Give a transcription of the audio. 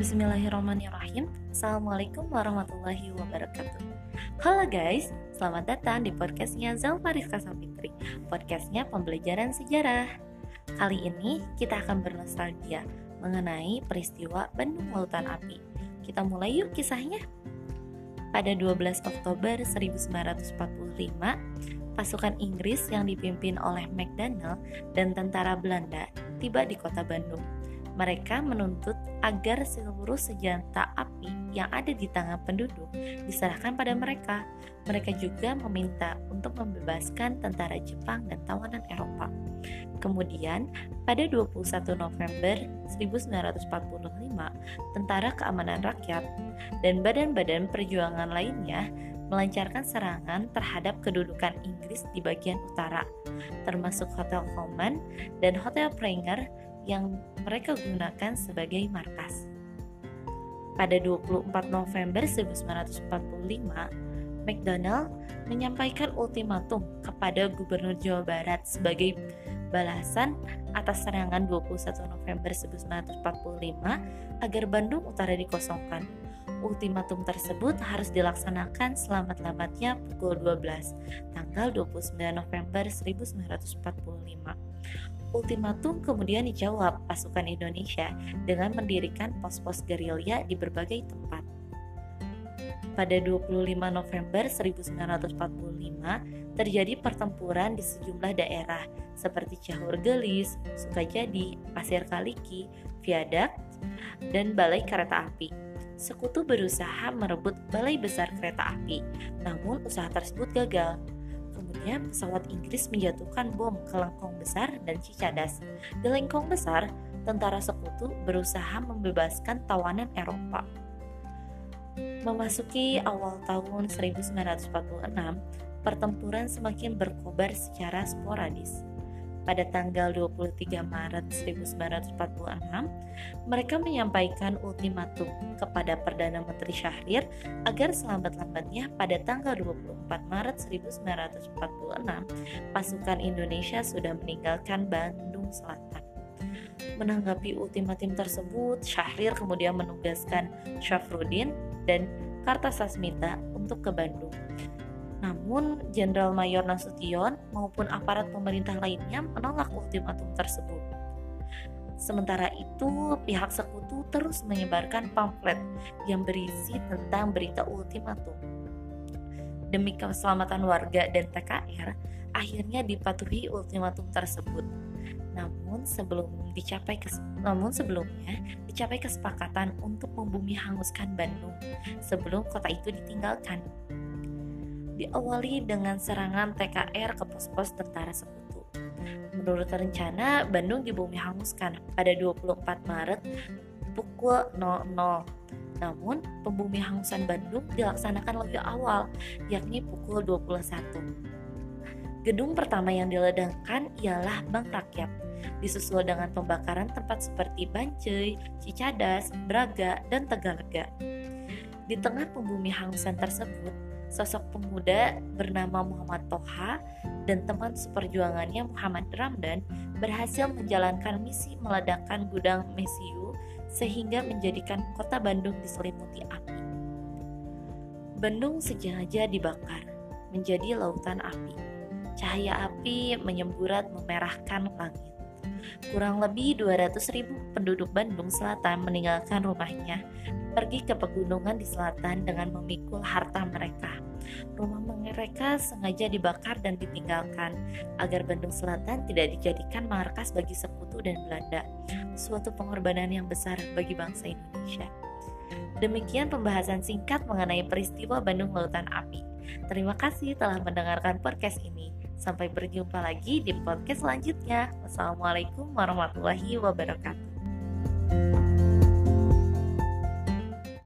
Bismillahirrahmanirrahim. Assalamualaikum warahmatullahi wabarakatuh. Halo guys, selamat datang di podcastnya Zalfa Rizka Sapitri Podcastnya pembelajaran sejarah. Kali ini kita akan bernostalgia mengenai peristiwa Bandung Lautan Api. Kita mulai yuk kisahnya. Pada 12 Oktober 1945 pasukan Inggris yang dipimpin oleh McDonnell dan tentara Belanda tiba di kota Bandung mereka menuntut agar seluruh senjata api yang ada di tangan penduduk diserahkan pada mereka. Mereka juga meminta untuk membebaskan tentara Jepang dan tawanan Eropa. Kemudian, pada 21 November 1945, Tentara Keamanan Rakyat dan badan-badan perjuangan lainnya melancarkan serangan terhadap kedudukan Inggris di bagian utara, termasuk Hotel Coleman dan Hotel Pranger yang mereka gunakan sebagai markas. Pada 24 November 1945, McDonald menyampaikan ultimatum kepada Gubernur Jawa Barat sebagai balasan atas serangan 21 November 1945 agar Bandung Utara dikosongkan. Ultimatum tersebut harus dilaksanakan selamat-lambatnya pukul 12, tanggal 29 November 1945. Ultimatum kemudian dijawab pasukan Indonesia dengan mendirikan pos-pos gerilya di berbagai tempat. Pada 25 November 1945 terjadi pertempuran di sejumlah daerah seperti Cahur Gelis, Sukajadi, Pasir Kaliki, Viadak, dan Balai Kereta Api. Sekutu berusaha merebut balai besar kereta api, namun usaha tersebut gagal Kemudian pesawat Inggris menjatuhkan bom ke Lengkong Besar dan Cicadas. Di Lengkong Besar, tentara sekutu berusaha membebaskan tawanan Eropa. Memasuki awal tahun 1946, pertempuran semakin berkobar secara sporadis pada tanggal 23 Maret 1946, mereka menyampaikan ultimatum kepada Perdana Menteri Syahrir agar selambat-lambatnya pada tanggal 24 Maret 1946, pasukan Indonesia sudah meninggalkan Bandung Selatan. Menanggapi ultimatum tersebut, Syahrir kemudian menugaskan Syafruddin dan Kartasasmita untuk ke Bandung namun, Jenderal Mayor Nasution maupun aparat pemerintah lainnya menolak ultimatum tersebut. Sementara itu, pihak sekutu terus menyebarkan pamflet yang berisi tentang berita ultimatum. Demi keselamatan warga dan TKR, akhirnya dipatuhi ultimatum tersebut. Namun sebelum dicapai namun sebelumnya dicapai kesepakatan untuk membumi hanguskan Bandung sebelum kota itu ditinggalkan diawali dengan serangan TKR ke pos-pos tentara sekutu. Menurut rencana, Bandung dibumi hanguskan pada 24 Maret pukul 00. Namun, pembumi hangusan Bandung dilaksanakan lebih awal, yakni pukul 21. Gedung pertama yang diledakkan ialah Bank Rakyat, disusul dengan pembakaran tempat seperti Bancai, Cicadas, Braga, dan Tegalega. Di tengah pembumi hangusan tersebut, sosok pemuda bernama Muhammad Toha dan teman seperjuangannya Muhammad Ramdan berhasil menjalankan misi meledakkan gudang Mesiu sehingga menjadikan kota Bandung diselimuti api. Bandung sejajar dibakar menjadi lautan api. Cahaya api menyemburat memerahkan langit. Kurang lebih 200 ribu penduduk Bandung Selatan meninggalkan rumahnya, pergi ke pegunungan di selatan dengan memikul harta mereka. Rumah mereka sengaja dibakar dan ditinggalkan agar Bandung Selatan tidak dijadikan markas bagi sekutu dan Belanda, suatu pengorbanan yang besar bagi bangsa Indonesia. Demikian pembahasan singkat mengenai peristiwa Bandung Lautan Api. Terima kasih telah mendengarkan podcast ini. Sampai berjumpa lagi di podcast selanjutnya. Wassalamualaikum warahmatullahi wabarakatuh.